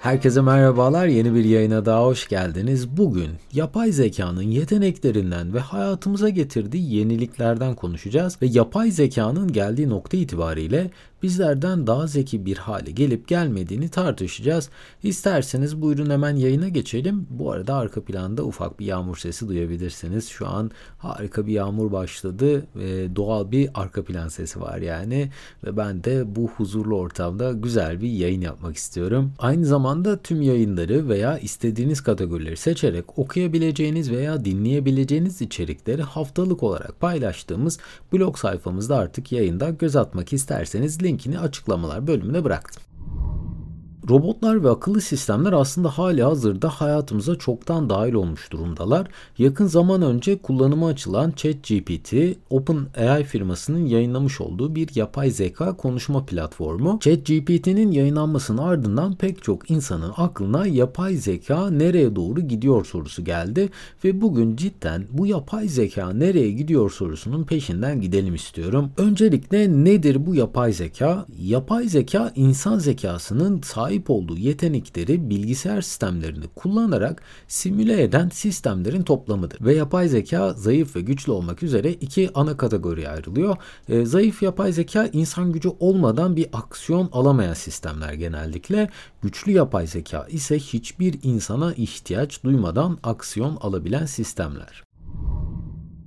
Herkese merhabalar. Yeni bir yayına daha hoş geldiniz. Bugün yapay zekanın yeteneklerinden ve hayatımıza getirdiği yeniliklerden konuşacağız ve yapay zekanın geldiği nokta itibariyle bizlerden daha zeki bir hale gelip gelmediğini tartışacağız. İsterseniz buyurun hemen yayına geçelim. Bu arada arka planda ufak bir yağmur sesi duyabilirsiniz. Şu an harika bir yağmur başladı ve doğal bir arka plan sesi var yani ve ben de bu huzurlu ortamda güzel bir yayın yapmak istiyorum. Aynı zamanda tüm yayınları veya istediğiniz kategorileri seçerek okuyabileceğiniz veya dinleyebileceğiniz içerikleri haftalık olarak paylaştığımız blog sayfamızda artık yayında göz atmak isterseniz linkini açıklamalar bölümüne bıraktım. Robotlar ve akıllı sistemler aslında hali hazırda hayatımıza çoktan dahil olmuş durumdalar. Yakın zaman önce kullanıma açılan ChatGPT, OpenAI firmasının yayınlamış olduğu bir yapay zeka konuşma platformu. ChatGPT'nin yayınlanmasının ardından pek çok insanın aklına yapay zeka nereye doğru gidiyor sorusu geldi ve bugün cidden bu yapay zeka nereye gidiyor sorusunun peşinden gidelim istiyorum. Öncelikle nedir bu yapay zeka? Yapay zeka insan zekasının sahip sahip olduğu yetenekleri bilgisayar sistemlerini kullanarak simüle eden sistemlerin toplamıdır. Ve yapay zeka zayıf ve güçlü olmak üzere iki ana kategoriye ayrılıyor. E, zayıf yapay zeka insan gücü olmadan bir aksiyon alamayan sistemler genellikle. Güçlü yapay zeka ise hiçbir insana ihtiyaç duymadan aksiyon alabilen sistemler.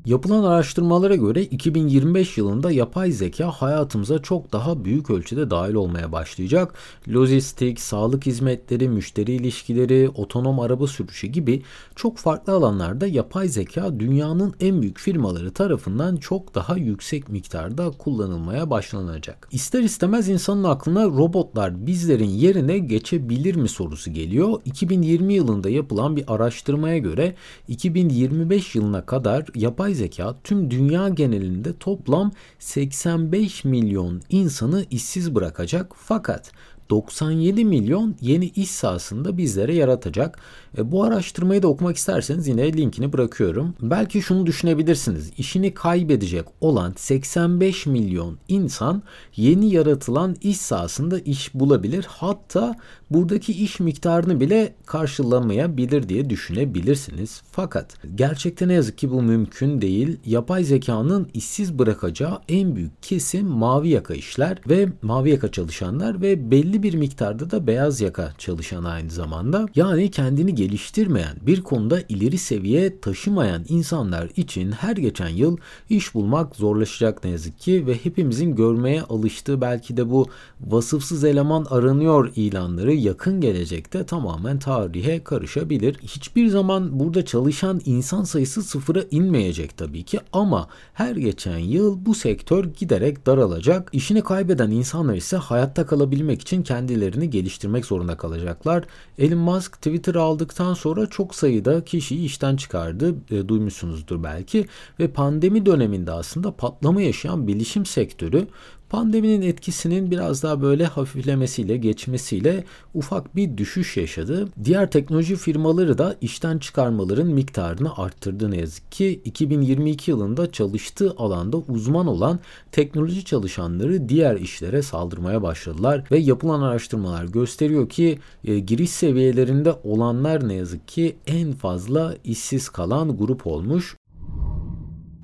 Yapılan araştırmalara göre 2025 yılında yapay zeka hayatımıza çok daha büyük ölçüde dahil olmaya başlayacak. Lojistik, sağlık hizmetleri, müşteri ilişkileri, otonom araba sürüşü gibi çok farklı alanlarda yapay zeka dünyanın en büyük firmaları tarafından çok daha yüksek miktarda kullanılmaya başlanacak. İster istemez insanın aklına robotlar bizlerin yerine geçebilir mi sorusu geliyor. 2020 yılında yapılan bir araştırmaya göre 2025 yılına kadar yapay zeka tüm dünya genelinde toplam 85 milyon insanı işsiz bırakacak fakat 97 milyon yeni iş sahasında bizlere yaratacak. E, bu araştırmayı da okumak isterseniz yine linkini bırakıyorum. Belki şunu düşünebilirsiniz. İşini kaybedecek olan 85 milyon insan yeni yaratılan iş sahasında iş bulabilir. Hatta buradaki iş miktarını bile karşılamayabilir diye düşünebilirsiniz. Fakat gerçekten ne yazık ki bu mümkün değil. Yapay zekanın işsiz bırakacağı en büyük kesim mavi yaka işler ve mavi yaka çalışanlar ve belli bir miktarda da beyaz yaka çalışan aynı zamanda. Yani kendini geliştirmeyen, bir konuda ileri seviye taşımayan insanlar için her geçen yıl iş bulmak zorlaşacak ne yazık ki ve hepimizin görmeye alıştığı belki de bu vasıfsız eleman aranıyor ilanları yakın gelecekte tamamen tarihe karışabilir. Hiçbir zaman burada çalışan insan sayısı sıfıra inmeyecek tabii ki ama her geçen yıl bu sektör giderek daralacak. İşini kaybeden insanlar ise hayatta kalabilmek için kendilerini geliştirmek zorunda kalacaklar. Elon Musk Twitter aldıktan sonra çok sayıda kişiyi işten çıkardı. E, duymuşsunuzdur belki ve pandemi döneminde aslında patlama yaşayan bilişim sektörü Pandeminin etkisinin biraz daha böyle hafiflemesiyle, geçmesiyle ufak bir düşüş yaşadı. Diğer teknoloji firmaları da işten çıkarmaların miktarını arttırdı ne yazık ki. 2022 yılında çalıştığı alanda uzman olan teknoloji çalışanları diğer işlere saldırmaya başladılar ve yapılan araştırmalar gösteriyor ki e, giriş seviyelerinde olanlar ne yazık ki en fazla işsiz kalan grup olmuş.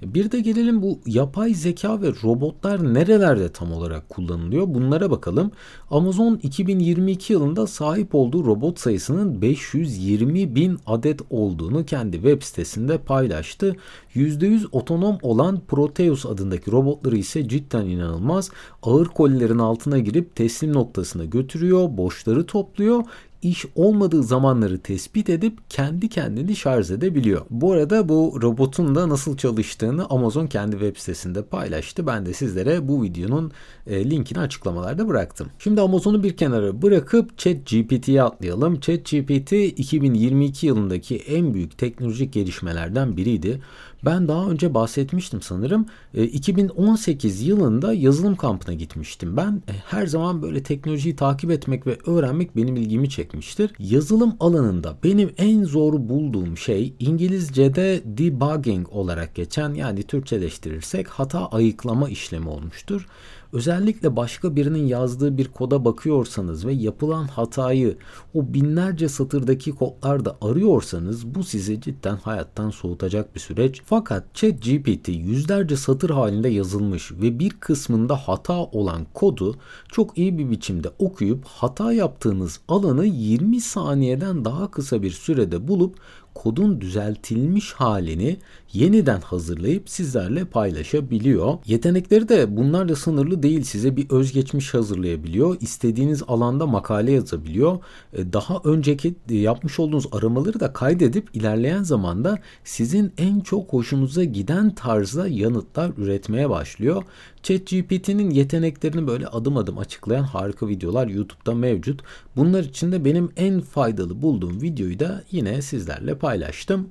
Bir de gelelim bu yapay zeka ve robotlar nerelerde tam olarak kullanılıyor bunlara bakalım. Amazon 2022 yılında sahip olduğu robot sayısının 520 bin adet olduğunu kendi web sitesinde paylaştı. %100 otonom olan Proteus adındaki robotları ise cidden inanılmaz. Ağır kolilerin altına girip teslim noktasına götürüyor, boşları topluyor iş olmadığı zamanları tespit edip kendi kendini şarj edebiliyor. Bu arada bu robotun da nasıl çalıştığını Amazon kendi web sitesinde paylaştı. Ben de sizlere bu videonun e, linkini açıklamalarda bıraktım. Şimdi Amazon'u bir kenara bırakıp ChatGPT'ye atlayalım. ChatGPT 2022 yılındaki en büyük teknolojik gelişmelerden biriydi. Ben daha önce bahsetmiştim sanırım. E, 2018 yılında yazılım kampına gitmiştim. Ben e, her zaman böyle teknolojiyi takip etmek ve öğrenmek benim ilgimi çekmiştir. Yazılım alanında benim en zor bulduğum şey İngilizce'de debugging olarak geçen yani Türkçeleştirirsek hata ayıklama işlemi olmuştur. Özellikle başka birinin yazdığı bir koda bakıyorsanız ve yapılan hatayı o binlerce satırdaki kodlarda arıyorsanız bu sizi cidden hayattan soğutacak bir süreç. Fakat ChatGPT yüzlerce satır halinde yazılmış ve bir kısmında hata olan kodu çok iyi bir biçimde okuyup hata yaptığınız alanı 20 saniyeden daha kısa bir sürede bulup kodun düzeltilmiş halini yeniden hazırlayıp sizlerle paylaşabiliyor. Yetenekleri de bunlarla sınırlı değil. Size bir özgeçmiş hazırlayabiliyor. İstediğiniz alanda makale yazabiliyor. E, daha önceki e, yapmış olduğunuz aramaları da kaydedip ilerleyen zamanda sizin en çok hoşunuza giden tarzda yanıtlar üretmeye başlıyor. ChatGPT'nin yeteneklerini böyle adım adım açıklayan harika videolar YouTube'da mevcut. Bunlar içinde benim en faydalı bulduğum videoyu da yine sizlerle paylaştım.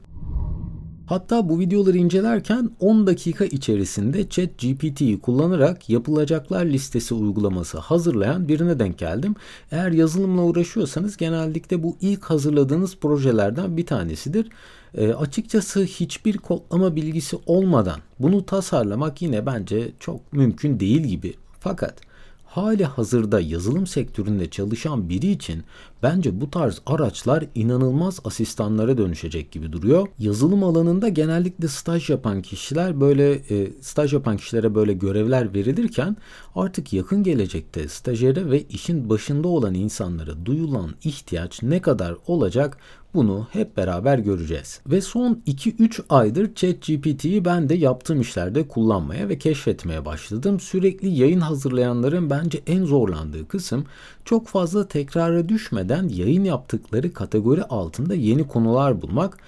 Hatta bu videoları incelerken 10 dakika içerisinde ChatGPT'yi kullanarak yapılacaklar listesi uygulaması hazırlayan birine denk geldim. Eğer yazılımla uğraşıyorsanız genellikle bu ilk hazırladığınız projelerden bir tanesidir. E, açıkçası hiçbir kodlama bilgisi olmadan bunu tasarlamak yine bence çok mümkün değil gibi. Fakat hali hazırda yazılım sektöründe çalışan biri için bence bu tarz araçlar inanılmaz asistanlara dönüşecek gibi duruyor. Yazılım alanında genellikle staj yapan kişiler böyle e, staj yapan kişilere böyle görevler verilirken artık yakın gelecekte stajyere ve işin başında olan insanlara duyulan ihtiyaç ne kadar olacak bunu hep beraber göreceğiz. Ve son 2-3 aydır ChatGPT'yi ben de yaptığım işlerde kullanmaya ve keşfetmeye başladım. Sürekli yayın hazırlayanların bence en zorlandığı kısım çok fazla tekrara düşmeden yayın yaptıkları kategori altında yeni konular bulmak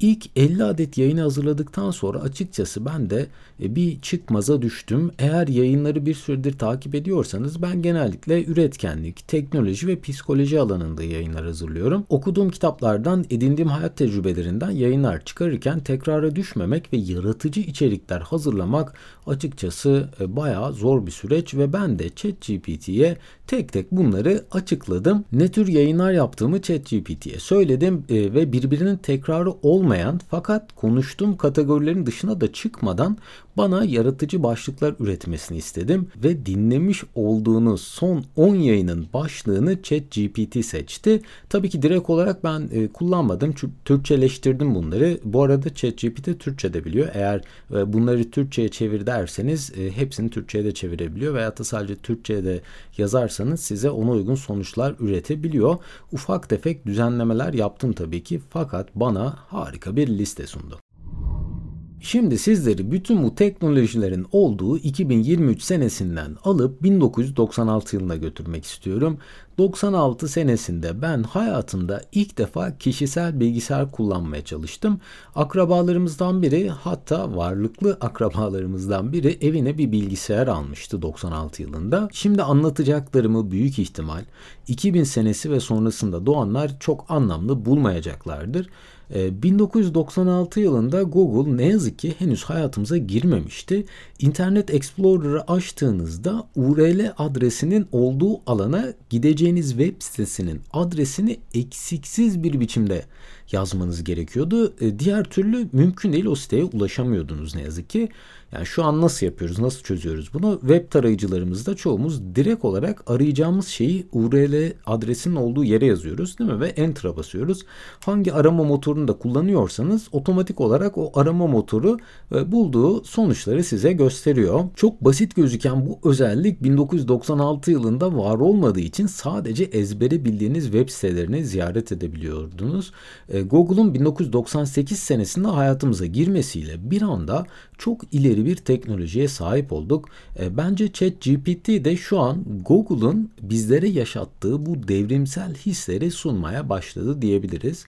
İlk 50 adet yayını hazırladıktan sonra açıkçası ben de e, bir çıkmaza düştüm. Eğer yayınları bir süredir takip ediyorsanız ben genellikle üretkenlik, teknoloji ve psikoloji alanında yayınlar hazırlıyorum. Okuduğum kitaplardan, edindiğim hayat tecrübelerinden yayınlar çıkarırken tekrara düşmemek ve yaratıcı içerikler hazırlamak açıkçası e, bayağı zor bir süreç ve ben de ChatGPT'ye tek tek bunları açıkladım. Ne tür yayınlar yaptığımı ChatGPT'ye söyledim e, ve birbirinin tekrarı olmayan fakat konuştuğum kategorilerin dışına da çıkmadan bana yaratıcı başlıklar üretmesini istedim ve dinlemiş olduğunuz son 10 yayının başlığını ChatGPT seçti. Tabii ki direkt olarak ben e, kullanmadım. Türkçeleştirdim bunları. Bu arada ChatGPT Türkçe de biliyor. Eğer e, bunları Türkçe'ye çevir derseniz e, hepsini Türkçe'ye de çevirebiliyor veya da sadece Türkçe'ye de yazarsanız size ona uygun sonuçlar üretebiliyor. Ufak tefek düzenlemeler yaptım tabii ki fakat bana harika bir liste sundu. Şimdi sizleri bütün bu teknolojilerin olduğu 2023 senesinden alıp 1996 yılına götürmek istiyorum. 96 senesinde ben hayatımda ilk defa kişisel bilgisayar kullanmaya çalıştım. Akrabalarımızdan biri hatta varlıklı akrabalarımızdan biri evine bir bilgisayar almıştı 96 yılında. Şimdi anlatacaklarımı büyük ihtimal 2000 senesi ve sonrasında doğanlar çok anlamlı bulmayacaklardır. 1996 ee, yılında Google ne yazık ki henüz hayatımıza girmemişti. Internet Explorer'ı açtığınızda URL adresinin olduğu alana gideceğiniz web sitesinin adresini eksiksiz bir biçimde yazmanız gerekiyordu. E, diğer türlü mümkün değil o siteye ulaşamıyordunuz ne yazık ki. Yani şu an nasıl yapıyoruz, nasıl çözüyoruz bunu? Web tarayıcılarımızda çoğumuz direkt olarak arayacağımız şeyi URL adresinin olduğu yere yazıyoruz değil mi? Ve Enter'a basıyoruz. Hangi arama motorunu da kullanıyorsanız otomatik olarak o arama motoru e, bulduğu sonuçları size gösteriyor. Çok basit gözüken bu özellik 1996 yılında var olmadığı için sadece ezbere bildiğiniz web sitelerini ziyaret edebiliyordunuz. E, Google'un 1998 senesinde hayatımıza girmesiyle bir anda çok ileri bir teknolojiye sahip olduk. E, bence ChatGPT de şu an Google'un bizlere yaşattığı bu devrimsel hisleri sunmaya başladı diyebiliriz.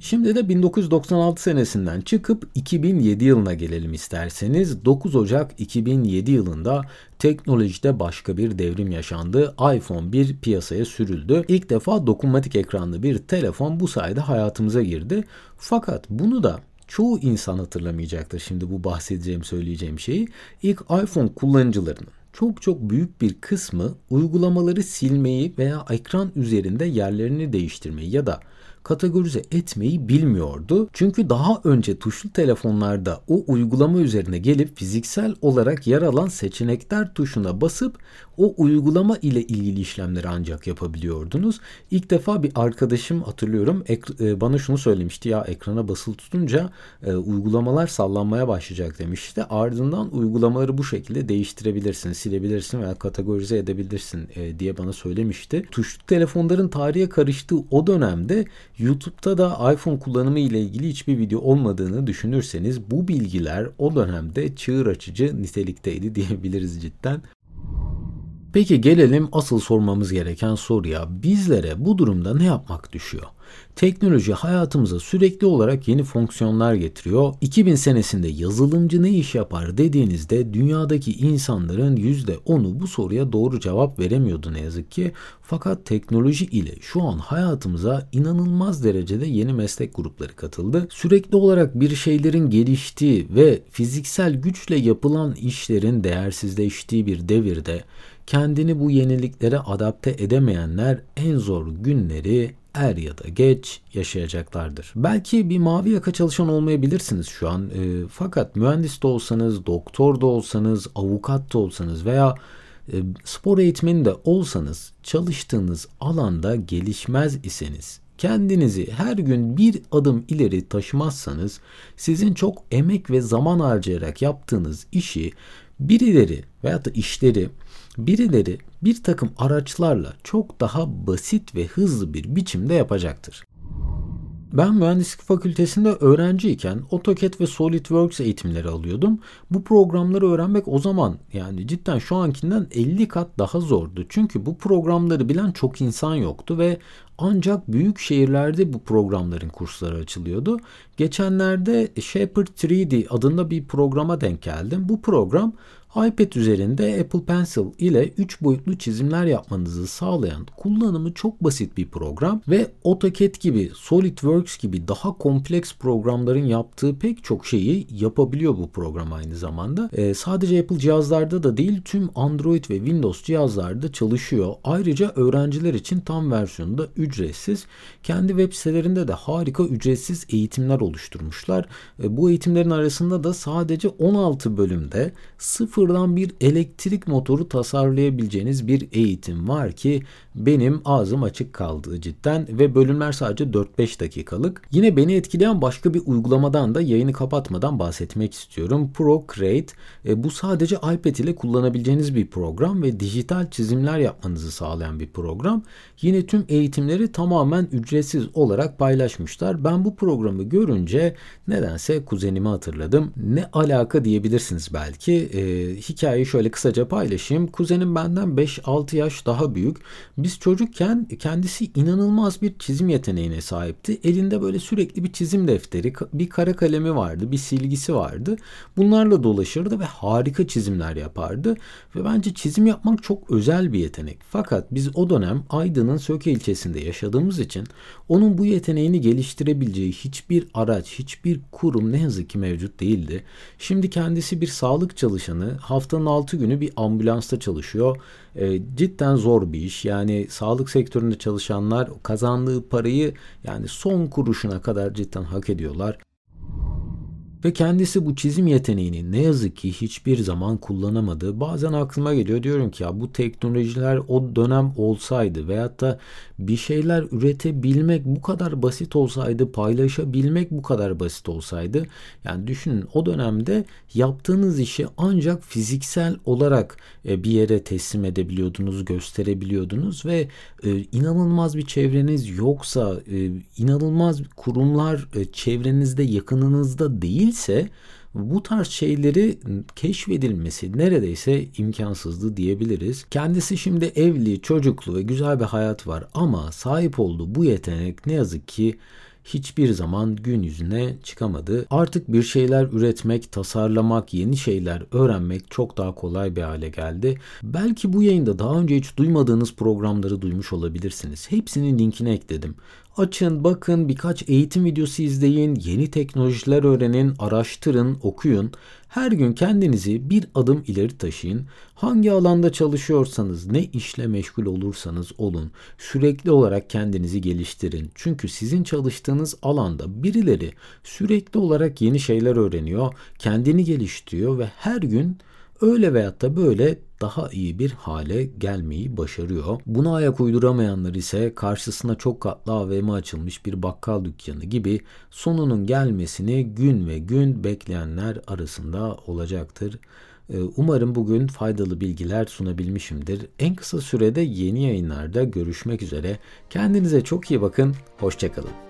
Şimdi de 1996 senesinden çıkıp 2007 yılına gelelim isterseniz. 9 Ocak 2007 yılında teknolojide başka bir devrim yaşandı. iPhone 1 piyasaya sürüldü. İlk defa dokunmatik ekranlı bir telefon bu sayede hayatımıza girdi. Fakat bunu da çoğu insan hatırlamayacaktır şimdi bu bahsedeceğim söyleyeceğim şeyi. İlk iPhone kullanıcılarının çok çok büyük bir kısmı uygulamaları silmeyi veya ekran üzerinde yerlerini değiştirmeyi ya da kategorize etmeyi bilmiyordu. Çünkü daha önce tuşlu telefonlarda o uygulama üzerine gelip fiziksel olarak yer alan seçenekler tuşuna basıp o uygulama ile ilgili işlemleri ancak yapabiliyordunuz. İlk defa bir arkadaşım hatırlıyorum e, bana şunu söylemişti ya ekrana basılı tutunca e, uygulamalar sallanmaya başlayacak demişti. Ardından uygulamaları bu şekilde değiştirebilirsin, silebilirsin veya kategorize edebilirsin e, diye bana söylemişti. Tuşlu telefonların tarihe karıştığı o dönemde YouTube'da da iPhone kullanımı ile ilgili hiçbir video olmadığını düşünürseniz bu bilgiler o dönemde çığır açıcı nitelikteydi diyebiliriz cidden. Peki gelelim asıl sormamız gereken soruya. Bizlere bu durumda ne yapmak düşüyor? Teknoloji hayatımıza sürekli olarak yeni fonksiyonlar getiriyor. 2000 senesinde yazılımcı ne iş yapar dediğinizde dünyadaki insanların %10'u bu soruya doğru cevap veremiyordu ne yazık ki. Fakat teknoloji ile şu an hayatımıza inanılmaz derecede yeni meslek grupları katıldı. Sürekli olarak bir şeylerin geliştiği ve fiziksel güçle yapılan işlerin değersizleştiği bir devirde kendini bu yeniliklere adapte edemeyenler en zor günleri er ya da geç yaşayacaklardır. Belki bir mavi yaka çalışan olmayabilirsiniz şu an. E, fakat mühendis de olsanız, doktor da olsanız, avukat da olsanız veya e, spor eğitmeni de olsanız çalıştığınız alanda gelişmez iseniz kendinizi her gün bir adım ileri taşımazsanız sizin çok emek ve zaman harcayarak yaptığınız işi birileri veya da işleri birileri bir takım araçlarla çok daha basit ve hızlı bir biçimde yapacaktır. Ben mühendislik fakültesinde öğrenciyken AutoCAD ve SolidWorks eğitimleri alıyordum. Bu programları öğrenmek o zaman yani cidden şu ankinden 50 kat daha zordu. Çünkü bu programları bilen çok insan yoktu ve ancak büyük şehirlerde bu programların kursları açılıyordu. Geçenlerde Shepard 3D adında bir programa denk geldim. Bu program iPad üzerinde Apple Pencil ile 3 boyutlu çizimler yapmanızı sağlayan kullanımı çok basit bir program ve AutoCAD gibi, SolidWorks gibi daha kompleks programların yaptığı pek çok şeyi yapabiliyor bu program aynı zamanda. Ee, sadece Apple cihazlarda da değil tüm Android ve Windows cihazlarda çalışıyor. Ayrıca öğrenciler için tam versiyonu da ücretsiz. Kendi web sitelerinde de harika ücretsiz eğitimler oluşturmuşlar. Ee, bu eğitimlerin arasında da sadece 16 bölümde sıfır sıfırdan bir elektrik motoru tasarlayabileceğiniz bir eğitim var ki benim ağzım açık kaldı cidden ve bölümler sadece 4-5 dakikalık. Yine beni etkileyen başka bir uygulamadan da yayını kapatmadan bahsetmek istiyorum. Procreate e, bu sadece iPad ile kullanabileceğiniz bir program ve dijital çizimler yapmanızı sağlayan bir program. Yine tüm eğitimleri tamamen ücretsiz olarak paylaşmışlar. Ben bu programı görünce nedense kuzenimi hatırladım. Ne alaka diyebilirsiniz belki. E, hikayeyi şöyle kısaca paylaşayım. Kuzenim benden 5-6 yaş daha büyük. Biz çocukken kendisi inanılmaz bir çizim yeteneğine sahipti. Elinde böyle sürekli bir çizim defteri, bir kara kalemi vardı, bir silgisi vardı. Bunlarla dolaşırdı ve harika çizimler yapardı. Ve bence çizim yapmak çok özel bir yetenek. Fakat biz o dönem Aydın'ın Söke ilçesinde yaşadığımız için onun bu yeteneğini geliştirebileceği hiçbir araç, hiçbir kurum ne yazık ki mevcut değildi. Şimdi kendisi bir sağlık çalışanı, haftanın 6 günü bir ambulansta çalışıyor. E, cidden zor bir iş. Yani sağlık sektöründe çalışanlar kazandığı parayı yani son kuruşuna kadar cidden hak ediyorlar. Ve kendisi bu çizim yeteneğini ne yazık ki hiçbir zaman kullanamadı. Bazen aklıma geliyor diyorum ki ya bu teknolojiler o dönem olsaydı veyahut da bir şeyler üretebilmek bu kadar basit olsaydı, paylaşabilmek bu kadar basit olsaydı. Yani düşünün o dönemde yaptığınız işi ancak fiziksel olarak e, bir yere teslim edebiliyordunuz, gösterebiliyordunuz ve e, inanılmaz bir çevreniz yoksa, e, inanılmaz kurumlar çevrenizde, yakınınızda değil değilse bu tarz şeyleri keşfedilmesi neredeyse imkansızdı diyebiliriz. Kendisi şimdi evli, çocuklu ve güzel bir hayat var ama sahip olduğu bu yetenek ne yazık ki hiçbir zaman gün yüzüne çıkamadı. Artık bir şeyler üretmek, tasarlamak, yeni şeyler öğrenmek çok daha kolay bir hale geldi. Belki bu yayında daha önce hiç duymadığınız programları duymuş olabilirsiniz. Hepsinin linkini ekledim. Açın, bakın, birkaç eğitim videosu izleyin, yeni teknolojiler öğrenin, araştırın, okuyun. Her gün kendinizi bir adım ileri taşıyın. Hangi alanda çalışıyorsanız, ne işle meşgul olursanız olun, sürekli olarak kendinizi geliştirin. Çünkü sizin çalıştığınız alanda birileri sürekli olarak yeni şeyler öğreniyor, kendini geliştiriyor ve her gün öyle veyahut da böyle daha iyi bir hale gelmeyi başarıyor. Buna ayak uyduramayanlar ise karşısına çok katlı AVM açılmış bir bakkal dükkanı gibi sonunun gelmesini gün ve gün bekleyenler arasında olacaktır. Ee, umarım bugün faydalı bilgiler sunabilmişimdir. En kısa sürede yeni yayınlarda görüşmek üzere. Kendinize çok iyi bakın. Hoşçakalın.